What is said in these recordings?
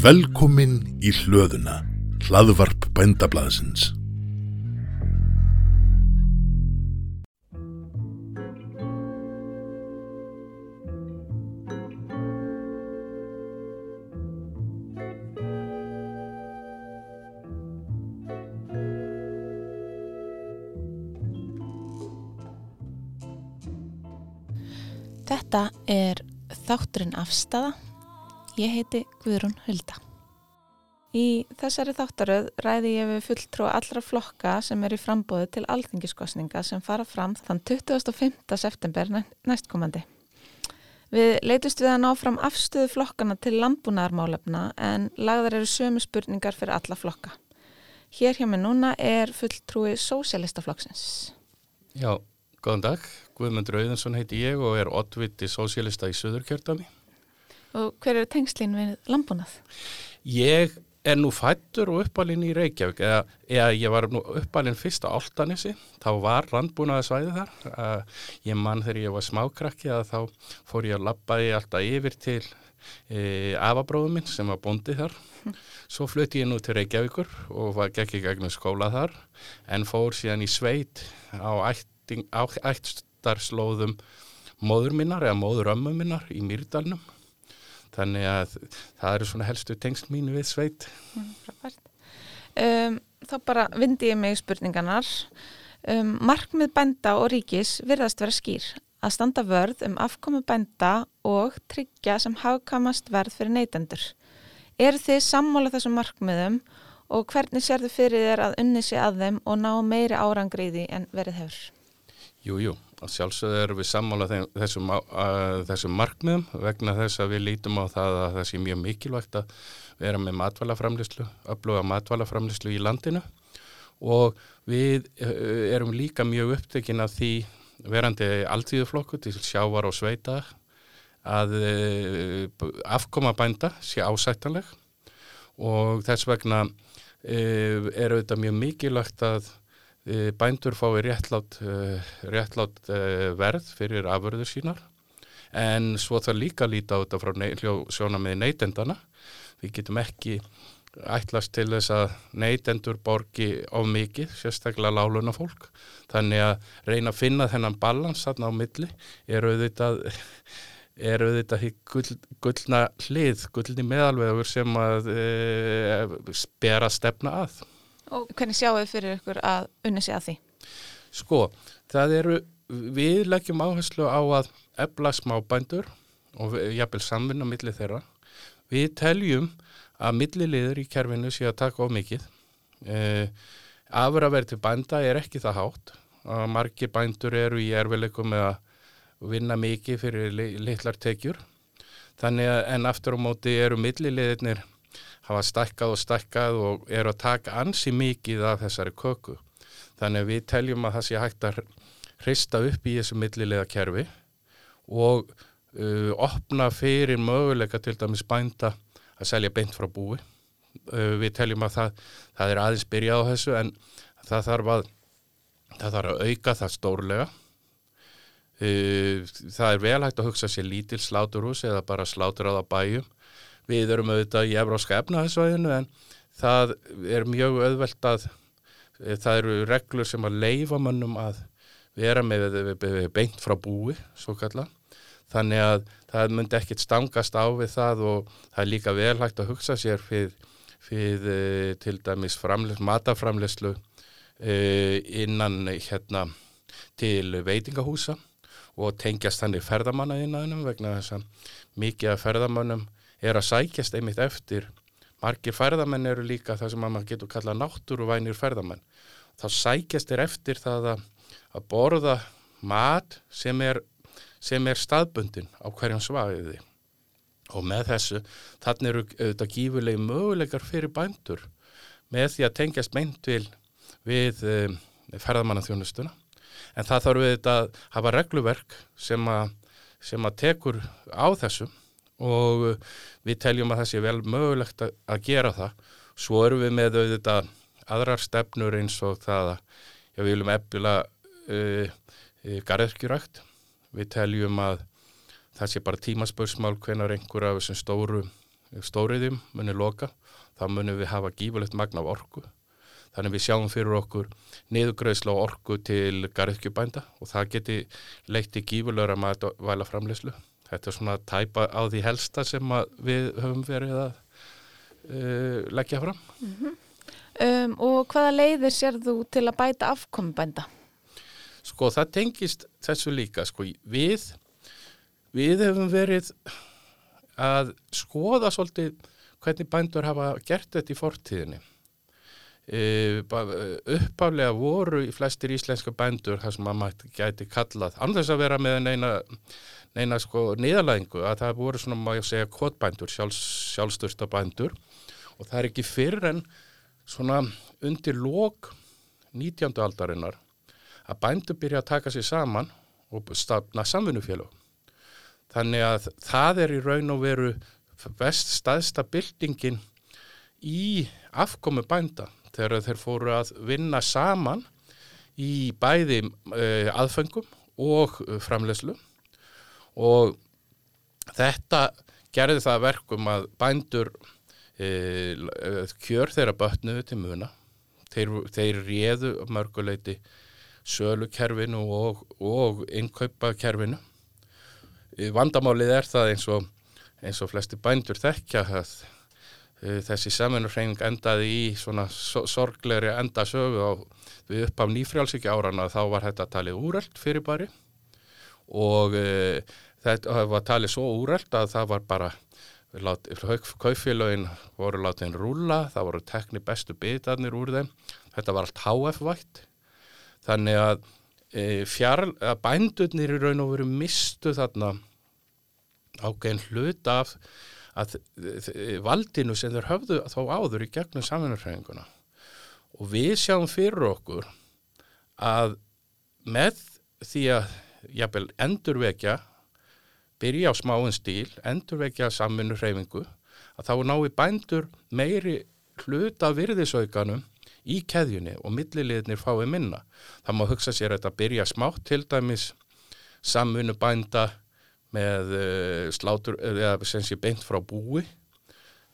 Velkomin í hlöðuna, hlaðvarp bændablaðsins. Þetta er þátturinn afstafa. Ég heiti Guðrún Hulda. Í þessari þáttaröð ræði ég við fulltrú allra flokka sem er í frambóðu til alþingiskosninga sem fara fram þann 25. september næ- næstkomandi. Við leitust við að ná fram afstöðu flokkana til landbúnaðarmálefna en lagðar eru sömu spurningar fyrir alla flokka. Hér hjá mig núna er fulltrúi Sósialistaflokksins. Já, góðan dag. Guðmundur Auðinsson heiti ég og er oddviti sósélista í Suðurkjördami. Og hver eru tengslinn við landbúnað? Ég er nú fættur og uppalinn í Reykjavík, eða, eða ég var nú uppalinn fyrst á Altanesi, þá var randbúnaða svæði þar. Ég mann þegar ég var smákrakki að þá fór ég að labbaði alltaf yfir til e, afabróðum minn sem var bóndi þar. Svo flutti ég nú til Reykjavíkur og var gekk í gegnum skóla þar en fór síðan í sveit á, ætting, á ættarslóðum móður minnar eða móður ömmu minnar í Mýrdalnum. Þannig að það eru svona helstu tengsl mín við sveit. Frábært. Um, þá bara vindi ég mig spurninganar. Um, markmið bænda og ríkis virðast vera skýr að standa vörð um afkomu bænda og tryggja sem hafkamast verð fyrir neytendur. Er þið sammála þessum markmiðum og hvernig sér þið fyrir þér að unni sig að þeim og ná meiri árangriði en verið hefur? Jú, jú, að sjálfsögðu erum við sammála þeim, þessum, þessum markmiðum vegna þess að við lítum á það að það sé mjög mikilvægt að vera með matvælaframlislu, upplöga matvælaframlislu í landinu. Og við uh, erum líka mjög upptekinn af því verandi alltíðuflokku til sjávar og sveita að uh, afkoma bænda sé ásættanleg. Og þess vegna uh, er auðvitað mjög mikilvægt að bændur fái réttlátt, uh, réttlátt uh, verð fyrir afurður sínar. En svo það líka að líta á þetta frá nei, sjóna með neytendana við getum ekki ætlast til þess að neytendur borgi of mikið, sérstaklega láluna fólk þannig að reyna að finna þennan balans þarna á milli er auðvitað er auðvitað gull, gullna hlið, gullni meðalvegur sem að e, bera stefna að. Og hvernig sjáu þið fyrir ykkur að unni sig að því? Sko, það eru, við leggjum áherslu á að ebla smábændur og jafnvel samvinna millir þeirra. Við teljum að milliliður í kerfinu sé að taka of mikið. E, afur að vera til bænda er ekki það hátt. Að margi bændur eru í erfileikum með að vinna mikið fyrir litlar tekjur. Þannig að en aftur á móti eru milliliðirnir hafa stækkað og stækkað og eru að taka ansi mikið af þessari köku. Þannig að við teljum að það sé hægt að hrista upp í þessu millilega kerfi og uh, opna fyrir möguleika til dæmis bænda að selja beint frá búi. Uh, við teljum að það, það er aðeins byrjað á þessu en það þarf að, það þarf að auka það stórlega. Uh, það er vel hægt að hugsa sér lítil sláturhús eða bara slátur á það bæjum. Við erum auðvitað í Evróska efnaðisvæðinu en það er mjög auðvelt að það eru reglur sem að leifa mannum að vera með beint frá búi, svo kalla. Þannig að það myndi ekkit stangast á við það og það er líka vel hægt að hugsa sér fyrir, fyrir til dæmis mataframlegslu innan hérna til veitingahúsa og tengjast þannig ferðamanna innan vegna þess að mikið af ferðamannum er að sækjast einmitt eftir. Margir ferðamenn eru líka það sem maður getur kallað náttúruvænir ferðamenn. Þá sækjast er eftir það að, að borða mat sem er, sem er staðbundin á hverjum svagiði og með þessu þannig eru auðvitað gífurlegi möguleikar fyrir bændur með því að tengjast meint vil við um, ferðamannaþjónustuna. En það þarf við að hafa regluverk sem að, sem að tekur á þessu og við teljum að það sé vel mögulegt að, að gera það. Svo erum við með auðvitað aðrar stefnur eins og það að já, við viljum eppila uh, uh, garðirkjurækt. Við teljum að það sé bara tímaspörsmál hvenar einhver af þessum stóru stóriðjum muni loka, þá munum við hafa gífulegt magna af orku. Þannig við sjáum fyrir okkur niðugreðsla og orku til garðkjubænda og það geti leitt í gífulegra matvæla framleyslu. Þetta er svona tæpa á því helsta sem við höfum verið að uh, leggja fram. Mm -hmm. um, og hvaða leiðir sér þú til að bæta afkomibænda? Sko það tengist þessu líka. Sko við, við hefum verið að skoða svolítið hvernig bændur hafa gert þetta í fortíðinni. E, uppaflega voru í flestir íslenska bændur þar sem maður gæti kallað anþess að vera með neina, neina sko niðalæðingu að það voru svona má ég segja kvotbændur, sjálfs, sjálfstörsta bændur og það er ekki fyrr en svona undir lók 19. aldarinnar að bændur byrja að taka sér saman og stafna samfunnufélög þannig að það er í raun og veru vest staðsta byltingin í afkomi bænda þegar þeir fóru að vinna saman í bæði uh, aðfengum og framlegslu og þetta gerði það verkum að bændur uh, kjör þeirra bötnuðu til muna. Þeir, þeir réðu mörguleiti sölukerfinu og, og innkaupakerfinu. Vandamálið er það eins og, eins og flesti bændur þekkja að þessi samanurreining endaði í svona so sorglegri endasögu á, við upp af nýfrjálsíkja árana þá var þetta talið úreld fyrir bari og uh, þetta var talið svo úreld að það var bara kaufélögin voru látið rúla, það voru tekni bestu bitarnir úr þeim, þetta var allt HF-vætt þannig að, e, fjár, að bændurnir í raun og veru mistu þarna ágæðin hlut af að valdinu sem þeir höfðu þá áður í gegnum samanurhæfinguna og við sjáum fyrir okkur að með því að jafnvel endurvekja byrja á smáin stíl, endurvekja samanurhæfingu að þá nái bændur meiri hlut af virðisaukanum í keðjunni og milliliðnir fái minna. Það má hugsa sér að þetta byrja smátt til dæmis samfunnu bænda með uh, slátur, eða sem sé beint frá búi.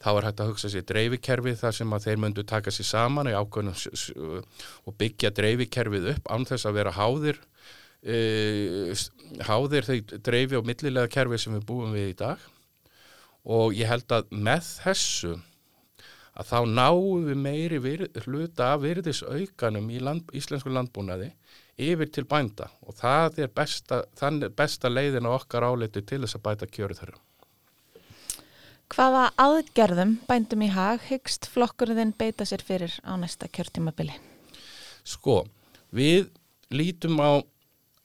Þá er hægt að hugsa sér dreifikerfi þar sem að þeir myndu taka sér saman og byggja dreifikerfið upp án þess að vera háðir uh, háðir þau dreifi og millilega kerfi sem við búum við í dag. Og ég held að með þessu að þá náum við meiri vir, hluta af virðisaukanum í land, íslensku landbúnaði yfir til bænda og það er besta, besta leiðin á okkar áleitu til þess að bæta kjöru þar. Hvaða aðgerðum bændum í hag hyggst flokkurinn beita sér fyrir á næsta kjörtímabili? Sko, við lítum á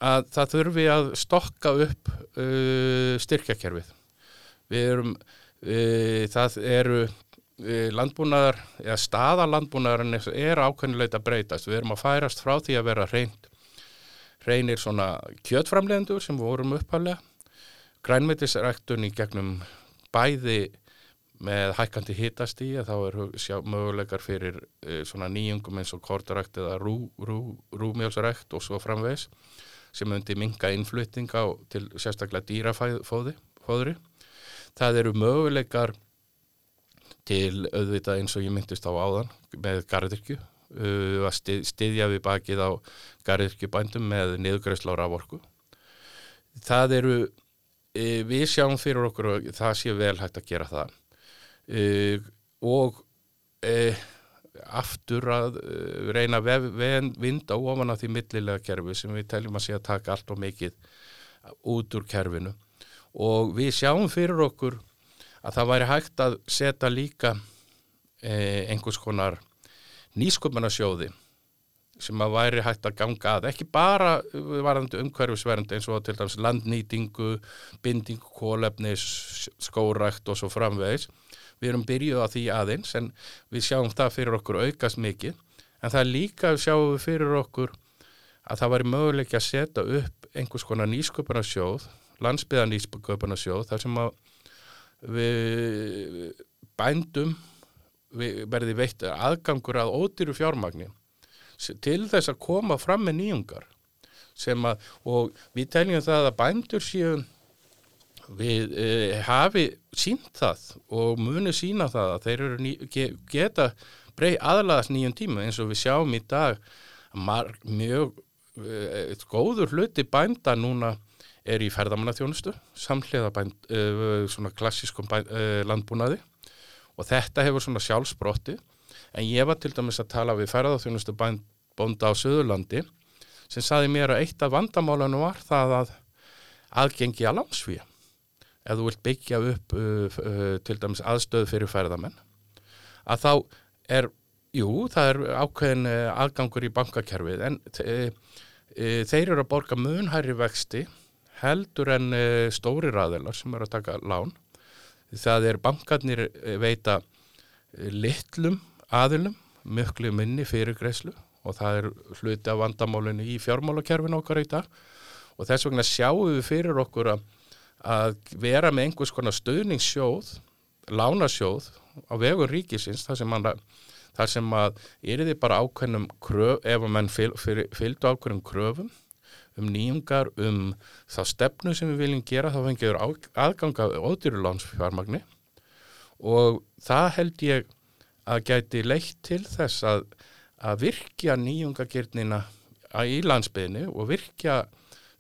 að það þurfi að stokka upp uh, styrkjakerfið. Við erum, uh, það eru uh, landbúnaðar, eða staðalandbúnaðarinn er ákveðnilegt að breytast. Við erum að færast frá því að vera reynd reynir svona kjötframlegendur sem vorum upphæflega, grænmyndisræktun í gegnum bæði með hækkandi hittast í þá er sjá, möguleikar fyrir e, svona nýjungum eins og kortarækt eða rú, rú, rúmjálsarækt og svo framvegs sem myndi minga innflutning á til sérstaklega dýrafóðri. Það eru möguleikar til auðvitað eins og ég myndist á áðan með gardirkju uh, að stið, stiðja við bakið á garðirkjubændum með niðugræslára af orku. Það eru, uh, við sjáum fyrir okkur og það sé vel hægt að gera það uh, og aftur að reyna að vinda ofan af því millilega kerfi sem við teljum að sé að taka allt og mikið út úr kerfinu og við sjáum fyrir okkur að það væri hægt að setja líka einhvers konar nýsköpunarsjóði sem að væri hægt að ganga að, ekki bara varðandi umhverfisvernd eins og til dæmis landnýtingu, bindingu, kólefnis, skórækt og svo framvegis. Við erum byrjuð á því aðeins en við sjáum það fyrir okkur aukast mikið en það líka sjáum við fyrir okkur að það væri möguleik að setja upp einhvers konar nýsköpunarsjóð, landsbyðan nýsköpunarsjóð þar sem að við bændum verði veitt aðgangur að ódýru fjármagni til þess að koma fram með nýjungar sem að, og við teljum það að bændur séu við uh, hafi sínt það og muni sína það að þeir ný, ge, geta brey aðlaðast nýjum tíma eins og við sjáum í dag mar, mjög uh, góður hluti bænda núna er í ferðamannaþjónustu, samhliða bænd, uh, svona klassískum uh, landbúnaði og þetta hefur svona sjálfsbrotti en ég var til dæmis að tala við ferðaþjónustu bænd, bónda á Suðurlandi sem saði mér að eitt af vandamálanu var það að aðgengi að landsvíja ef þú vilt byggja upp uh, uh, til dæmis aðstöð fyrir ferðamenn að þá er, jú, það er ákveðin uh, aðgangur í bankakerfið. En uh, uh, þeir eru að borga munhæri vexti heldur en uh, stóri raðilar sem eru að taka lán það er bankarnir uh, veita uh, litlum aðilum mjöglu minni fyrir greiðslu og það er hluti af vandamálinu í fjármálakerfinu okkar í dag. Og þess vegna sjáum við fyrir okkur að, vera með einhvers konar stöðningssjóð, lánasjóð á vegur ríkisins þar sem, man, þar sem að er þið bara ákveðnum kröf, ef að mann fyl, fyl, fylgdu ákveðnum kröfum um nýjungar, um þá stefnu sem við viljum gera, þá fengiður aðganga ódýrulánsfjármagni og það held ég að gæti leitt til þess að, að virkja nýjungagirnina í landsbyðinu og virkja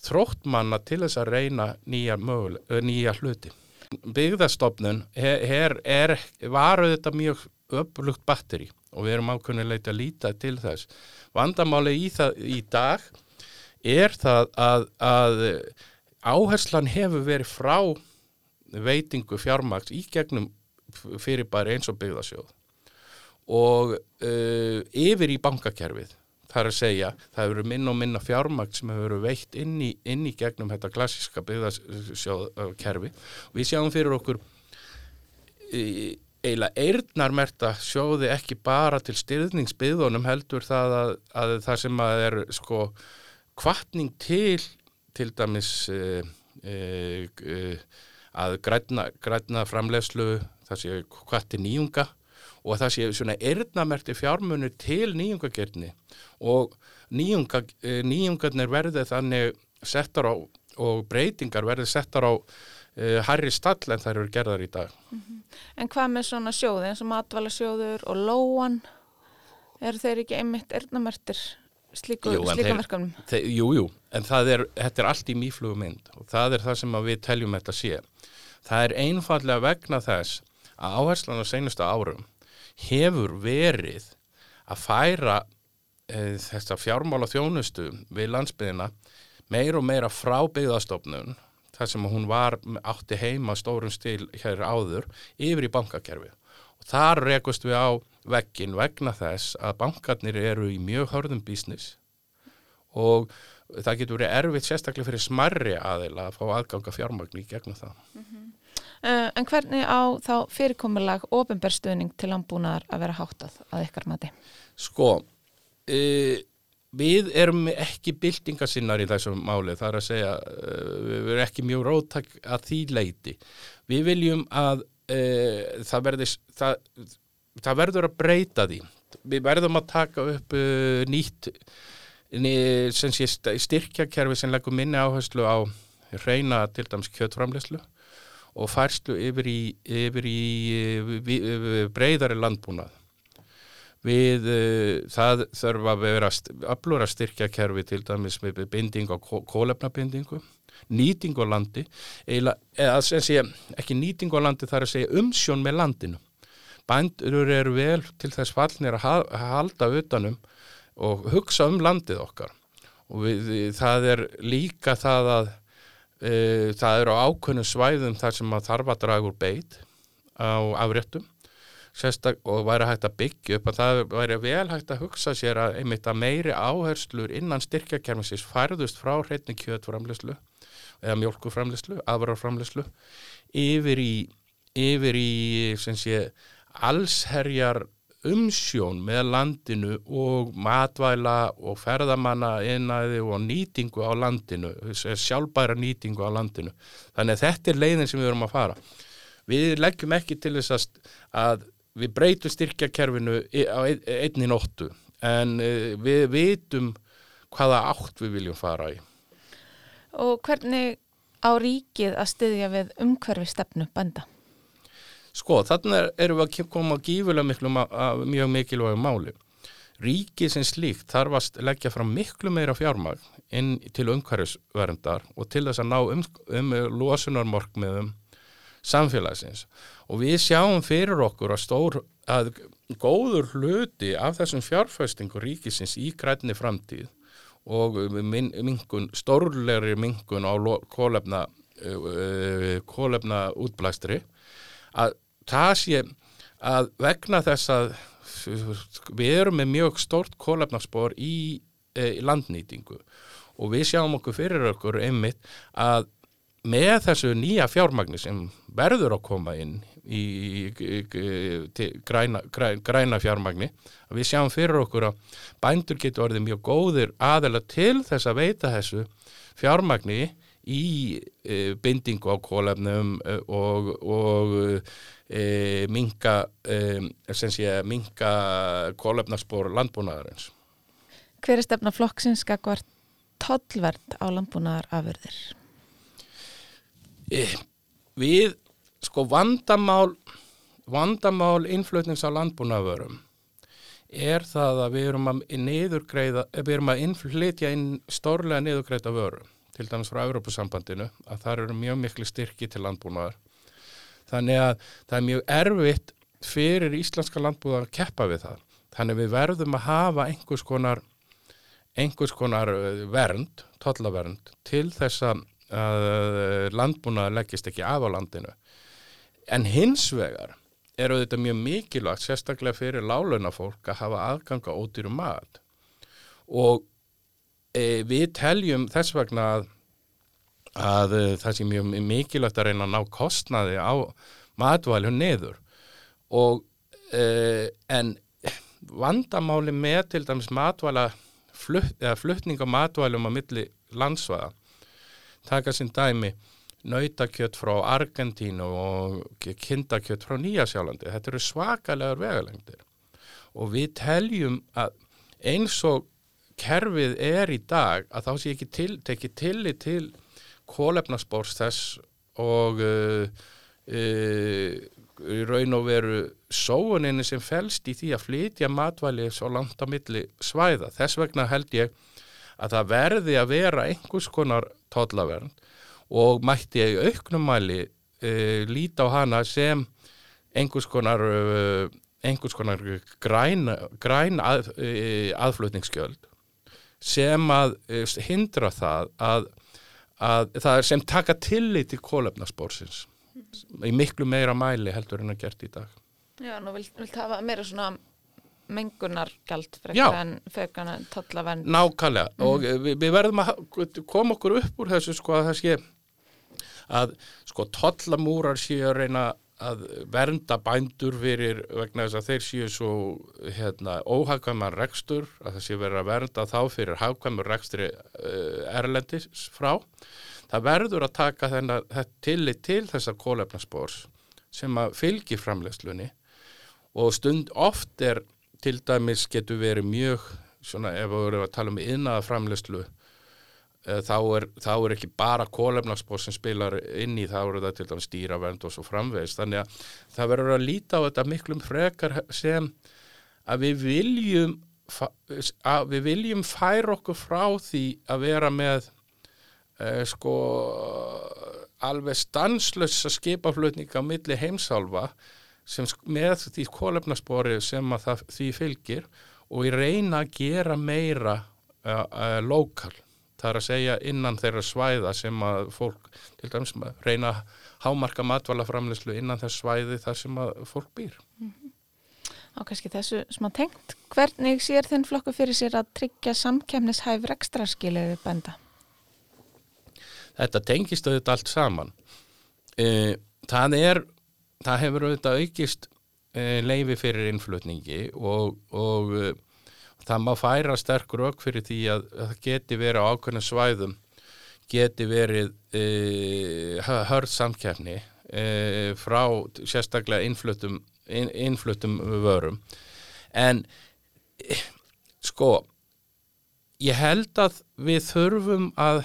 þróttmanna til þess að reyna nýja, möguleg, nýja hluti. Byggðastofnun her, er, var auðvitað mjög öflugt batteri og við erum ákveðinleiti að líta til þess. Vandamáli í, það, í dag er það að, að áherslan hefur verið frá veitingu fjármaks í gegnum fyrirbæri eins og byggðasjóð og uh, yfir í bankakerfið. Þar að segja, það hefur minna og minna fjármakt sem hefur veitt inn í, inn í gegnum þetta klassiska byggðasjóðkerfi. Og við sjáum fyrir okkur e, eiginlega eirnarmerta sjóði ekki bara til styrðningsbyðunum heldur það að, að það sem að er sko kvartning til til dæmis e, e, að grætna, grætna framlegslu það sé kvarti nýjunga og það sé svona erðnamerti fjármunni til nýjungagerni og nýjunga, nýjungarnir verði þannig settar á og breytingar verði settar á uh, harri stall en þær eru gerðar í dag. Mm -hmm. En hvað með svona sjóði eins og matvalasjóður og lóan er þeir ekki einmitt erðnamertir slíku, slíka verkefnum? Jú, jú, en er, þetta er allt í mýflugu mynd og það er það sem við teljum þetta sé. Það er einfallega vegna þess að áherslan á seinustu árum hefur verið að færa e, þessa fjármála þjónustu við landsbyðina meir og meira frá byggðastofnun þar sem hún var átti heima stórum stíl hér áður yfir í bankakerfi og þar rekust við á vekkin vegna þess að bankarnir eru í mjög hörðum bísnis og það getur verið erfitt sérstaklega fyrir smarri aðeila að fá aðganga fjármagn í gegnum það. Mm -hmm. Uh, en hvernig á þá fyrirkomulag ofinberstuðning til landbúnaðar að vera háttað að ykkar mati? Sko, uh, við erum ekki byltingasinnar í þessum máli, það er að segja, uh, við erum ekki mjög róttak að því leiti. Við viljum að það, verði, það, það verður að breyta því. Við verðum að taka upp nýtt styrkjakerfi sem leggur minni áherslu á reyna til dæms kjötframlegslu og færslu yfir í, yfir í breyðari landbúnað. Við uh, það þurfa að vera að styrkja kerfi til dæmis með binding og kólefnabindingu, nýting á landi, eða, eða sé, ekki nýting á landi þar að segja umsjón með landinu. Bændur eru vel til þess fallnir að halda utanum og hugsa um landið okkar og við, það er líka það að Uh, það eru ákveðnum svæðum þar sem að þarf að draga úr beit á afréttum Sérstak, og væri hægt að byggja upp að það væri vel hægt að hugsa sér að einmitt að meiri áherslur innan styrkjakermisins færðust frá hreitni kjötframlegslu eða mjölkuframlegslu, afrarframlegslu yfir í, yfir í sé, allsherjar umsjón með landinu og matvæla og ferðamanna innæði og nýtingu á landinu, sjálfbæra nýtingu á landinu. Þannig að þetta er leiðin sem við verum að fara. Við leggjum ekki til þess að við breytum styrkjakerfinu á einni nóttu en e, við vitum hvaða átt við viljum fara í. Og hvernig á ríkið að styðja við umhverfi stefnu bænda? Sko, þannig erum við að koma að gífulega miklu, mjög mikilvægu máli. Ríkið sem slíkt þarf að leggja fram miklu meira fjármagn inn til umhverfisverndar og til þess að ná um, um losunarmorkmiðum samfélagsins. Og við sjáum fyrir okkur að, stór, að góður hluti af þessum fjárfæstingu ríkisins í grænni framtíð og mingun, stórlegri mingun á kólefna, uh, kólefna útblæstri að það sé að vegna þess að við erum með mjög stórt kólefnaspor í, uh, í landnýtingu og við sjáum okkur fyrir okkur einmitt að með þessu nýja fjármagni sem verður að koma inn í, í, í græna, græna, græna fjármagni að við sjáum fyrir okkur að bændur getur orðið mjög góðir aðeila til þess að veita þessu fjármagni í e, bindingu á kólefnum e, og, og e, minga, e, minga kólefnarspor landbúnaðarins. Hver er stefna flokksins skakvart tollvernd á landbúnaðarafurðir? E, við, sko vandamál, vandamál innflutnings á landbúnaðvörum er það að við erum að niðurgreiða, við erum að innflytja inn stórlega niðurgreita vöru, til dæmis frá Európusambandinu, að það eru mjög miklu styrki til landbúnaðar. Þannig að það er mjög erfitt fyrir íslenska landbúnaðar að keppa við það. Þannig við verðum að hafa einhvers konar einhvers konar eh, vernd, tollavernd, til þess að landbúnaða leggist ekki af á landinu. En hins vegar eru þetta mjög mikilvægt, sérstaklega fyrir lálöna fólk að hafa aðganga ódýru mat. Og e, við teljum þess vegna að, að e, það sé mjög mikilvægt að reyna að ná kostnaði á matvæljum neður. Og, e, en vandamáli með til dæmis matvæla flutt, eða fluttning á matvælum á milli landsvæða taka sinn dæmi nautakjött frá Argentínu og kindakjött frá Nýjasjálandi þetta eru svakalegar vegalengdir og við teljum að eins og kerfið er í dag að þá sé ekki til, tekið tillit til kólefnaspórs þess og uh, uh, raun og veru sóuninni sem fælst í því að flytja matvæli svo langt á milli svæða. Þess vegna held ég að það verði að vera einhvers konar tollavernd og mætti ég auknumæli uh, líta á hana sem einhvers konar, uh, einhvers konar græn, græn að, uh, aðflutningsskjöld sem að hindra það að, að það sem taka tillit í kólefnaspórsins í miklu meira mæli heldur en að gert í dag. Já, nú vilt, vilt hafa meira svona mengunargjald frekar en fekana tollavenn. Nákvæmlega mm. og við, við verðum að koma okkur upp úr þessu sko að það sé að sko tollamúrar séu að reyna að vernda bændur fyrir vegna þess að þeir séu svo hérna, óhagkvæman rekstur að það séu verið að vernda þá fyrir hagkvæmur rekstri uh, erlendis frá. Það verður að taka þennan tillit til þessar kólefnaspórs sem að fylgi framlegslunni og stund oft er til dæmis getur verið mjög svona ef við verðum að tala um innaða framlegslu eh, þá er, þá er ekki bara kólefnaspór sem spilar inn í þá eru það til dæmis stýravernd og svo framvegist þannig að það verður að líta á þetta miklum frekar sem að við viljum að við viljum færa okkur frá því að vera með eh, sko alveg stanslösa skipaflutning á milli heimsálfa sem með því kólefnaspori sem að það, því fylgir og í reyna að gera meira uh, uh, lokal það er að segja innan þeirra svæða sem að fólk til dæmis reyna að hámarka matvalaframleyslu innan þess svæði þar sem að fólk býr mm -hmm. Á kannski þessu smá tengt hvernig sér þinn flokku fyrir sér að tryggja samkemnishæf rekstraskilið benda? Þetta tengist auðvitað allt saman. E, það er, það hefur auðvitað aukist e, leifi fyrir innflutningi og, og e, það má færa sterk rauk fyrir því að það geti verið á ákveðnum svæðum, geti verið e, hörð samkjafni e, frá sérstaklega innflutum, inn, innflutum vörum. En sko, ég held að við þurfum að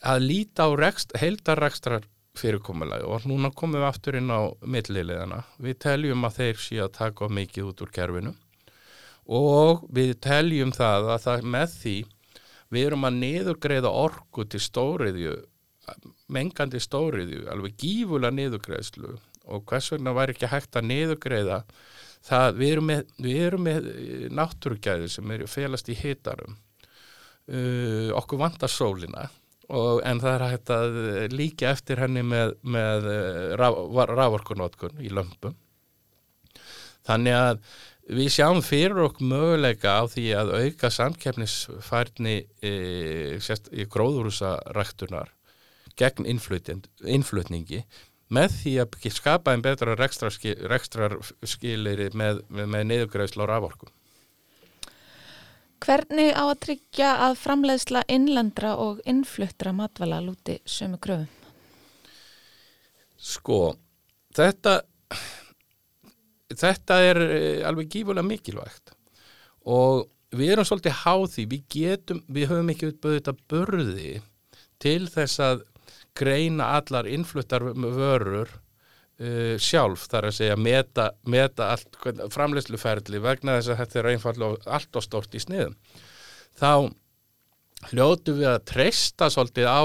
að líta á rekst, heildarrekstrar fyrirkomulagi og núna komum við aftur inn á millilegana. Við teljum að þeir sé að taka mikið út úr kerfinu og við teljum það að það með því við erum að niðurgreiða orku til stóriðju, mengandi stóriðju, alveg gífulega niðurgreiðslu. Og hvers vegna væri ekki hægt að niðurgreiða það, við erum með, með náttúrugæði sem er félast í hitarum uh, okkur vantar sólina. Og, en það er hægt að líka eftir henni með, með rávorkunótkun í lömpum. Þannig að við sjáum fyrir okkur möguleika á því að auka samkeppnisfærni e, í gróðurúsaræktunar gegn innflutningi með því að skapa einn betra rekstrarskilir með, með, með neyðugræðsla á raforku. Hvernig á að tryggja að framleiðsla innlendra og innfluttra matvala lúti sömu kröfum? Sko, þetta, þetta er eh, alveg gífulega mikilvægt. Og við erum svolítið háði, við getum, við höfum ekki utböðið þetta börði til þess að greina allar innfluttar vörur uh, sjálf þar að segja meta, meta allt, framleysluferðli vegna þess að þetta er einfallega allt og stort í sniðum. Þá hljótu við að treysta svolítið á,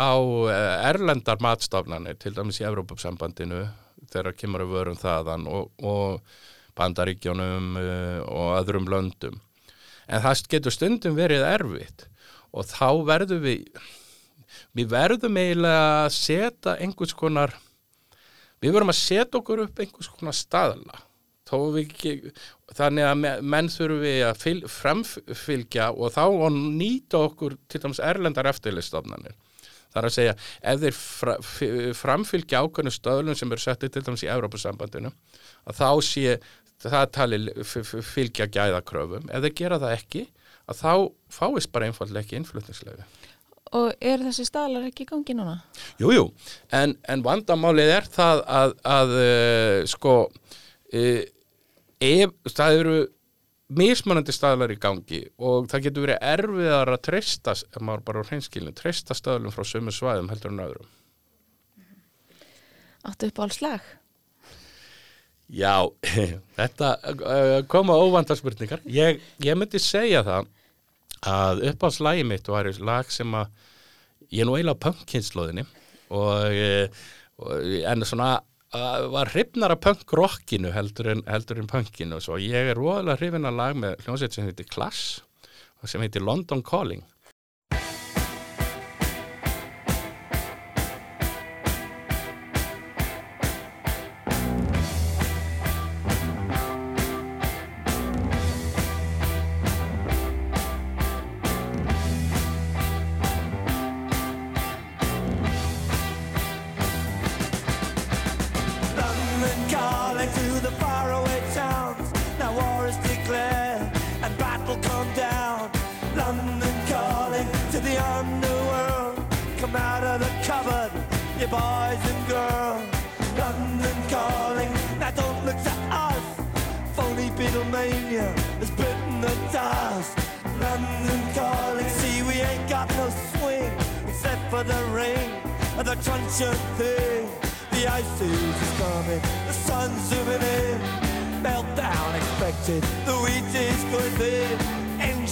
á uh, erlendar matstofnanir til dæmis í Evrópusambandinu þegar kemur að vörum þaðan og, og bandaríkjónum uh, og öðrum löndum. En það getur stundum verið erfitt og þá verður við við verðum eiginlega að setja einhvers konar við verðum að setja okkur upp einhvers konar staðla. Ekki, þannig að menn þurfum við að fyl, framfylgja og þá og nýta okkur til dæmis erlendar eftirlistofnanir Það er að segja, ef þeir fra, framfylgja ákveðnu stöðlum sem eru settið til dæmis í Európa-sambandinu, að þá sé það tali fylgja gæðakröfum. Ef þeir gera það ekki, að þá fáist bara einfallega ekki innflutningslegu. Og er þessi staðlar ekki í gangi núna? Jújú, jú. en, en vandamálið er það að, að uh, sko, uh, ef, það eru mismunandi staðlar í gangi og það getur verið erfiðar að treysta, ef maður bara á hreinskilinu, treysta staðlum frá sömu svæðum heldur en öðrum. Áttu upp á alls lag? Já, þetta uh, koma óvandarspurningar. Ég, ég myndi segja það að uppáhaldslægi mitt var lag sem að ég er nú eiginlega á punkkynnslóðinni og, og en svona var hrifnar af punkrockinu heldur en, en punkinu. Og svo ég er róðilega hrifin að lag með hljómsveit sem heitir Clash og sem heitir London Calling new world. Come out of the cupboard, you boys and girls. London calling, now don't look to us. Phony Beatlemania has bitten the dust. London calling, see we ain't got no swing except for the rain and the crunch of thing. The ice is coming, the sun's zooming in. Meltdown expected, the wheat is good.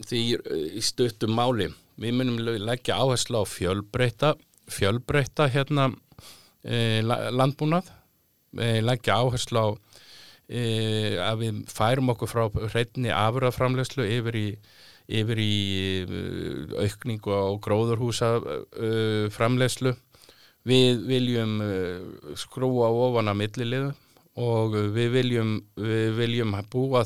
Því í stuttum máli, við munum leggja áherslu á fjölbreyta, fjölbreyta hérna e, landbúnað, e, leggja áherslu á e, að við færum okkur frá hreitni afurðaframlegslu yfir í yfir í aukningu á gróðurhúsa framlegslu. Við viljum skrúa ofan að millilegðu og við viljum, við viljum búa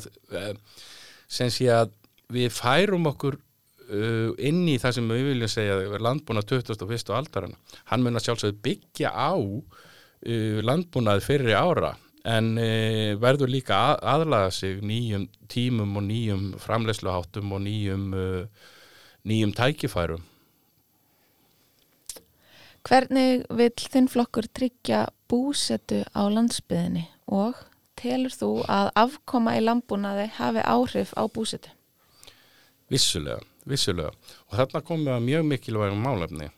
sem sé að við færum okkur uh, inn í það sem við viljum segja landbúnað 21. aldarana. Hann mun að sjálfsögðu byggja á uh, landbúnað fyrir ára en uh, verður líka að, aðlaga sig nýjum tímum og nýjum framlegsluháttum og nýjum, uh, nýjum tækifærum. Hvernig vil þinn flokkur tryggja búsetu á landsbyðinni og telur þú að afkoma í landbúnaði hafi áhrif á búsetu? Vissulega, vissulega. Og þarna komum við að mjög mikilvægum málefni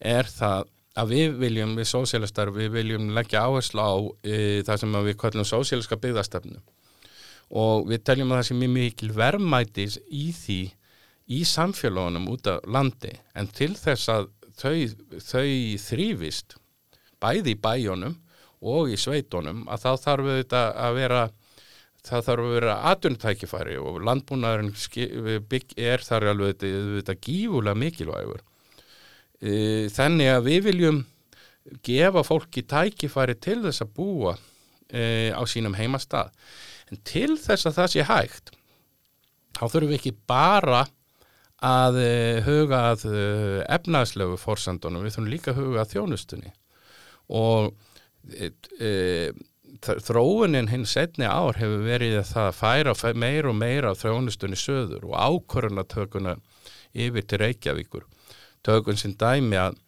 er það að við viljum, við sósélistar, við viljum leggja áherslu á e, það sem við kallum sóséliska byggðastöfnu og við teljum að það sé mjög mikil verðmætis í því í samfélagunum út af landi en til þess að þau, þau þrýfist bæði í bæjónum og í sveitónum að þá þarf þetta að vera það þarf að vera atvinnutækifæri og landbúnaðurinn er þar alveg þetta gífulega mikilvægur. E, þannig að við viljum gefa fólki tækifæri til þess að búa e, á sínum heimastað. En til þess að það sé hægt þá þurfum við ekki bara að e, huga að efnaðslegu fórsendunum, við þurfum líka að huga að þjónustunni. Og e, þróunin hinn setni ár hefur verið að það færa meir og meira á þróunistunni söður og ákvörðunatökuna yfir til Reykjavíkur. Tökun sem dæmi að,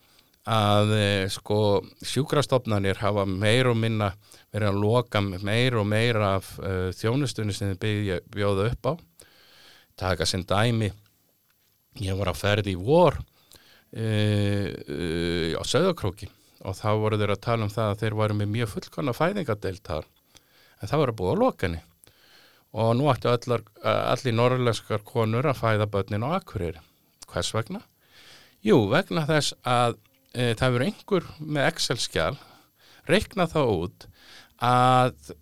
að sko sjúkrastofnanir hafa meir og minna verið að loka meir og meira af uh, þjónustunni sem þið bjóða upp á. Taka sem dæmi ég var að ferði í vor uh, uh, á Söðakróki og þá voru þeir að tala um það að þeir varu með mjög fullkonna fæðingadeilt þar. En það voru búið á lokani og nú ættu allar, allir norrlænskar konur að fæða börnin á akkurir hvers vegna? Jú, vegna þess að e, það verður einhver með Excel-skjál reikna þá út að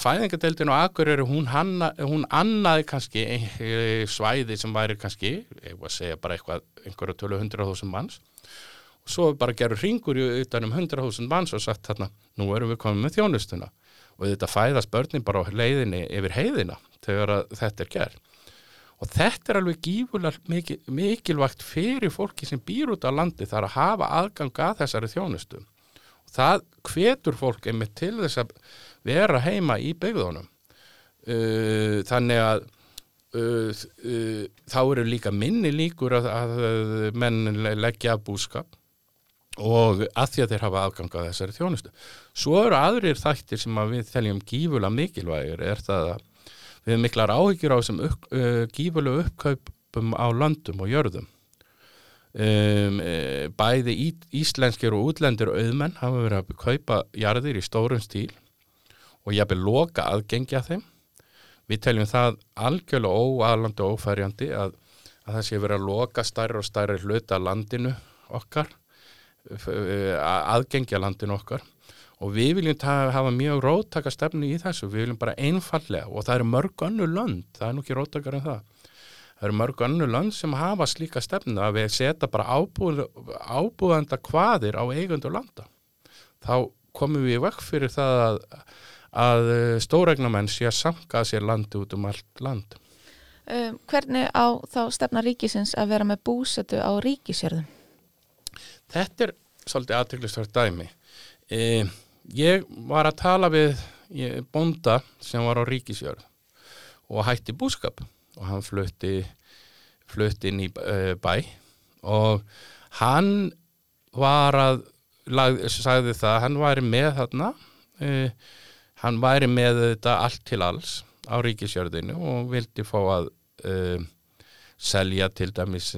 fæðingadeildin og akkurir hún, hanna, hún annaði kannski e, svæði sem væri kannski, ég var að segja bara eitthvað hundra þúsund manns. og svo bara gerur ringur utan um 100.000 manns og sagt þarna, nú erum við komið með þjónustuna og þetta fæðast börnin bara á leiðinni yfir heiðina þegar þetta er gerð. Og þetta er alveg gífulega mikil, mikilvægt fyrir fólki sem býr út á landi þar að hafa aðgang að þessari þjónustu. Og það hvetur fólk einmitt til þess að vera heima í byggðunum. Uh, þannig að uh, uh, þá eru líka minni líkur að, að menn leggja búskap og að því að þeir hafa aðganga þessari þjónustu. Svo eru aðrir þættir sem að við teljum gífulega mikilvægir er það að við miklar áhyggjur á þessum upp, uh, gífulega uppkaupum á landum og jörðum. Um, e, bæði í, íslenskir og útlendir auðmenn hafa verið að kaupa jarðir í stórum stíl og ég hafði loka aðgengja þeim. Við teljum það algjörlega óaðlandi og ófærjandi að, að það sé verið að loka stærri og stærri hluta landinu okkar aðgengja landin okkar. Og við viljum hafa mjög róttaka stefnu í þessu, við viljum bara einfallega og það eru mörg önnu lönd, það er nú ekki róttakar en það. Það eru mörg önnu lönd sem hafa slíka stefnu að við setja bara ábúð, ábúðanda hvaðir á eigundu landa. Þá komum við vekk fyrir það að, að stóregnamenn sé að samka sér landi út um allt land. Um, Hvernig á þá stefna ríkisins að vera með búsetu á ríkisjörðum? Þetta er svolítið aðtrygglistvart dæmi. E, ég var að tala við ég, bonda sem var á ríkisjörð og hætti búskap og hann flutti, flutti inn í e, bæ og hann var að, lag, sagði það, hann væri með þarna, e, hann væri með þetta allt til alls á ríkisjörðinu og vildi fá að e, selja til dæmis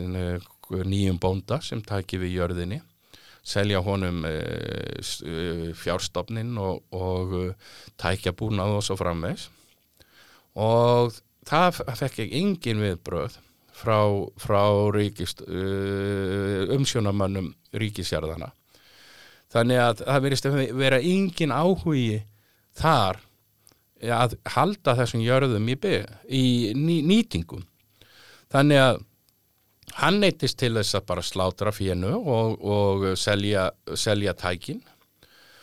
nýjum bónda sem taki við jörðinni selja honum e, fjárstofnin og, og e, tækja búnað og svo framvegs og það fekk ég engin viðbröð frá, frá ríkist, umsjónamannum ríkisjarðana þannig að það verist að vera engin áhugi þar að halda þessum jörðum í, í ný, nýtingum. Þannig að hann neytist til þess að bara slátra fjennu og, og selja, selja tækin.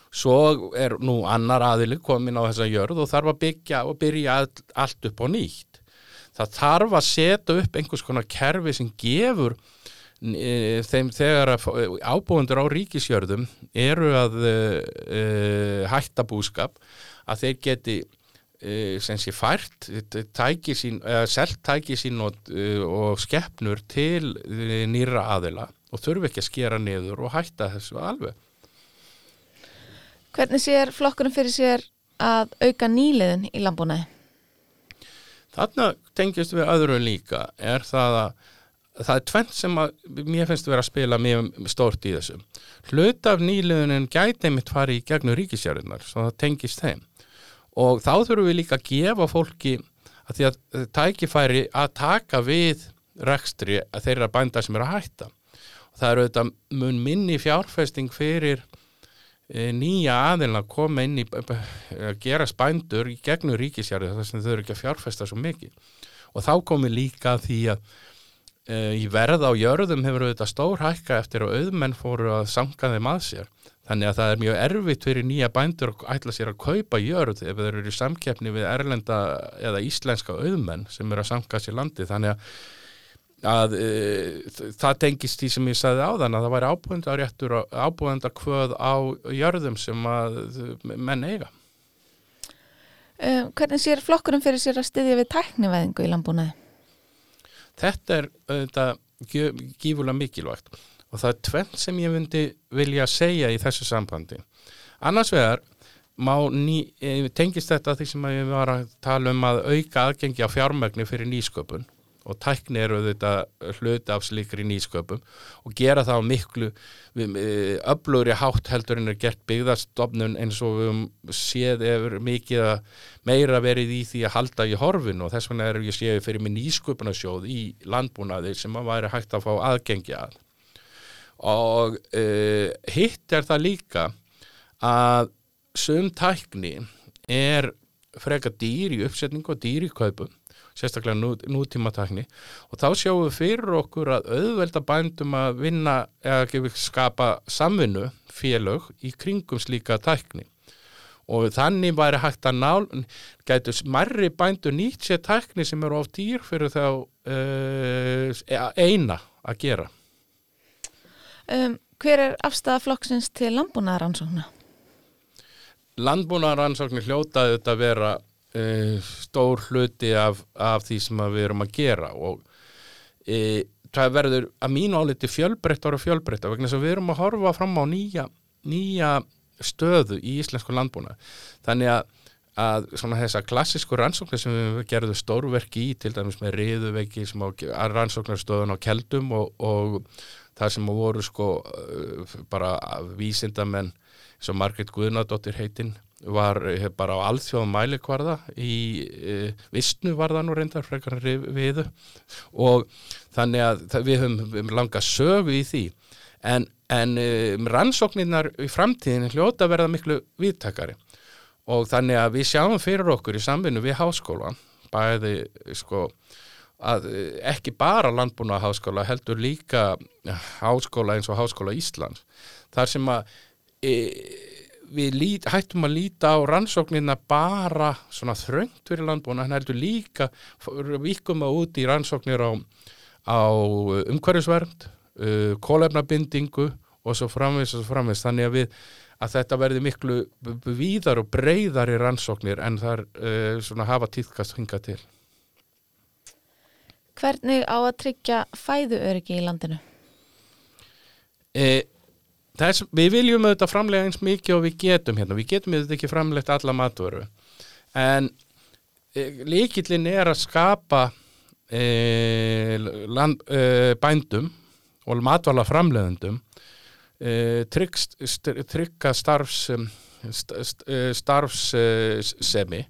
Svo er nú annar aðili komin á þessa jörð og þarf að byggja og byrja all, allt upp á nýtt. Það þarf að setja upp einhvers konar kerfi sem gefur e, þeim þegar ábúendur á ríkisjörðum eru að e, hætta búskap að þeir geti e, sem sé fært tæki sín, eða selt tæki sín og, og skeppnur til nýra aðila og þurfi ekki að skera niður og hætta þessu alveg Hvernig sér flokkurinn fyrir sér að auka nýliðin í landbúnaði? Þarna tengjast við öðru líka er það að það er tvent sem að mér finnst að vera að spila mjög stórt í þessu. Hlut af nýliðunin gæti mitt fari í gegnum ríkisjárðunar, svo það tengist þeim. Og þá þurfum við líka að gefa fólki að því að tækifæri að taka við rekstri að þeirra bænda sem eru að hætta. Og það eru auðvitað mun minni fjárfesting fyrir E, nýja aðeins að koma inn í að gera spændur í gegnum ríkisjárið þar sem þau eru ekki að fjárfesta svo mikið og þá komi líka því að í verð á jörðum hefur auðvitað stór hækka eftir að auðmenn fóru að sanga þeim að sér þannig að það er mjög erfitt fyrir nýja bændur að ætla sér að kaupa jörð ef þeir eru í samkeppni við erlenda eða íslenska auðmenn sem eru að sanga sér landi þannig að að e, það tengist því sem ég sagði á þann að það væri ábúðendaréttur og ábúðendakvöð á jörðum sem að menn eiga. Hvernig sér flokkurum fyrir sér að styðja við tækniveðingu í landbúnaði? Þetta er þetta, gífulega mikilvægt og það er tvenn sem ég myndi vilja segja í þessu sambandi. Annars vegar ný, e, tengist þetta því sem ég var að tala um að auka aðgengi á fjármögnu fyrir nýsköpun og tækni eru þetta hlut af slikri nýsköpum og gera það miklu öflugri hátt heldur en er gert byggðastofnun eins og við séð efur mikið að meira verið í því að halda í horfin og þess vegna er ég séð fyrir mig nýsköpunasjóð í landbúnaði sem að væri hægt að fá aðgengi að. Og uh, hitt er það líka að sum tækni er freka dýr í uppsetningu og dýr í kaupum sérstaklega nú, nútímatakni og þá sjáum við fyrir okkur að auðvelda bændum að vinna eða skapa samvinnu félög í kringum slíka takni og þannig væri hægt að nál gætu smarri bændu nýtt sér takni sem eru á dýr fyrir þá uh, eina að gera. Um, Hver er afstæða flokksins til landbúnaðaransókna? Landbúnaðaransóknir hljótaði þetta að vera uh, stór hluti af, af því sem við erum að gera og uh, það verður að mínu áliti fjölbreyttar og fjölbreyttar vegna þess að við erum að horfa fram á nýja, nýja stöðu í íslensku landbúna þannig að að svona þessa klassísku rannsóknir sem við gerðum stórverki í til dæmis með riðuveggi sem rannsóknarstöðun á keldum og, og það sem voru sko eh, bara vísindamenn og Margrit Guðnadóttir heitinn var eh, bara á alþjóðum mælikvarða í e, vissnu var það nú reyndar frekar viðu. Og þannig að við höfum langa sögu í því. En, en e, rannsóknirnar í framtíðin hljóta verða miklu viðtakari og þannig að við sjáum fyrir okkur í samvinnu við háskóla bæði sko að ekki bara landbúna háskóla heldur líka háskóla eins og háskóla Íslands. Þar sem að e, við lít, hættum að líta á rannsóknina bara svona þröngt fyrir landbúna, hann heldur líka vikum að út í rannsóknir á, á umhverjusvernd uh, kólefnabindingu og svo framvegst og svo framvegst, þannig að við að þetta verði miklu víðar og breyðar í rannsóknir en þar uh, svona hafa týðkast hinga til Hvernig á að tryggja fæðuöryggi í landinu? E, Þess, við viljum auðvitað framlega eins mikið og við getum hérna, við getum auðvitað ekki framlegt alla matvöru. En e, líkillin er að skapa e, land, e, bændum og matvala framleðendum e, trygga starfs e, starfssemi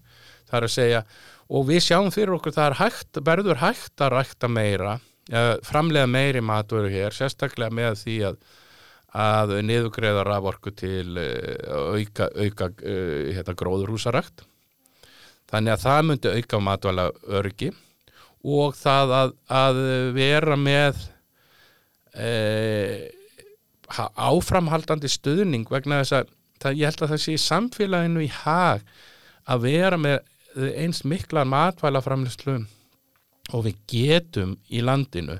það er að segja og við sjáum fyrir okkur það er hægt, verður hægt að rækta meira framlega meiri matvöru hér sérstaklega með því að að niðugreða raforku til eh, auka, auka eh, hérna, gróðurhúsarakt. Þannig að það myndi auka matvæla örgi og það að, að vera með e, áframhaldandi stuðning vegna þess að það, ég held að það sé í samfélaginu í hag að vera með eins mikla matvæla framlýslu og við getum í landinu.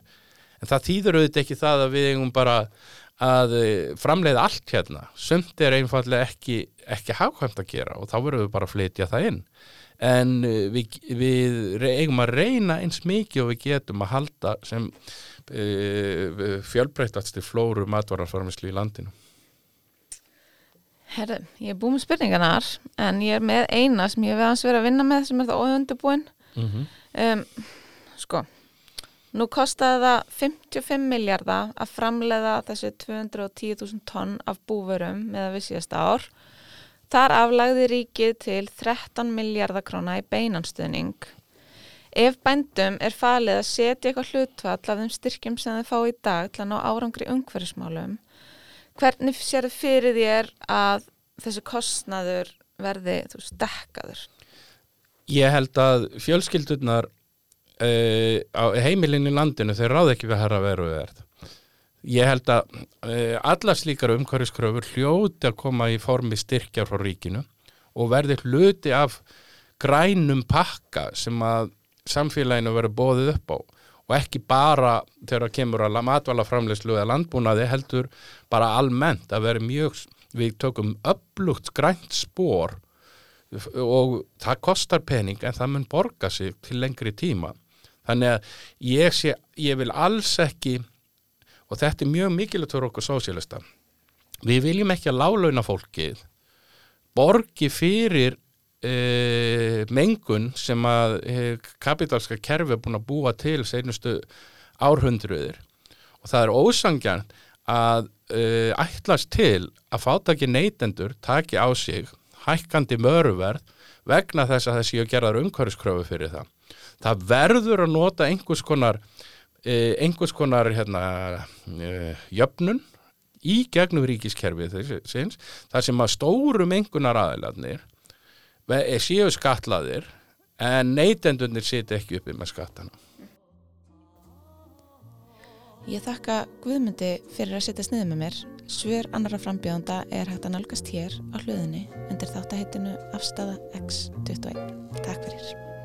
En það þýður auðvitað ekki það að við eigum bara að eh, framleiða allt hérna. Sumt er einfallega ekki, ekki hafkvæmt að gera og þá verðum við bara að flytja það inn. En eh, við, við eigum að reyna eins mikið og við getum að halda sem uh, fjölbreytast í flóru matvararformislu í landinu. Herðu, ég er búið með spurningarnar en ég er með eina sem ég aðeins verið að vinna með sem er það óundubúin mm -hmm. um, Sko Nú kostaði það 55 miljardar að framleiða þessi 210.000 tonn af búverum með að við síðast ár. Þar aflagði ríkið til 13 miljardar króna í beinanstöðning. Ef bændum er falið að setja eitthvað hlutvall af þeim styrkjum sem þið fá í dag til að ná árangri umhverfismálum, hvernig sér þið fyrir þér að þessi kostnaður verði stekkaður? Ég held að fjölskyldurnar uh, á heimilinu í landinu þeir ráð ekki við herra veru verð. Ég held að uh, alla slíkar umhverfiskröfur hljóti að koma í formi styrkjar frá ríkinu og verði hluti af grænum pakka sem að samfélaginu verður bóðið upp á og ekki bara þegar það kemur að matvalaframleyslu eða landbúnaði heldur bara almennt að vera mjög, við tökum upplugt grænt spór og það kostar pening en það mun borga sig til lengri tíma þannig að ég, sé, ég vil alls ekki og þetta er mjög mikilvægt fyrir okkur sósélista við viljum ekki að lálauna fólkið borgi fyrir e, mengun sem að e, kapitalska kerfi er búin að búa til seinustu árhundruðir og það er ósangjan að e, ætlast til að fátaki neytendur taki á sig hækkandi mörverð vegna þess að þessi að gera umhverfiskröfu fyrir það. Það verður að nota einhvers konar, e, einhvers konar hérna, e, jöfnun í gegnum ríkiskerfið þar sem að stórum einhvernar aðilarnir séu skatlaðir en neytendunir siti ekki uppi með skattana. Ég þakka Guðmundi fyrir að setja sniðið með mér. Svör annara frambjóðanda er hægt að nálgast hér á hluðinni undir þáttaheitinu Afstafa X21. Takk fyrir.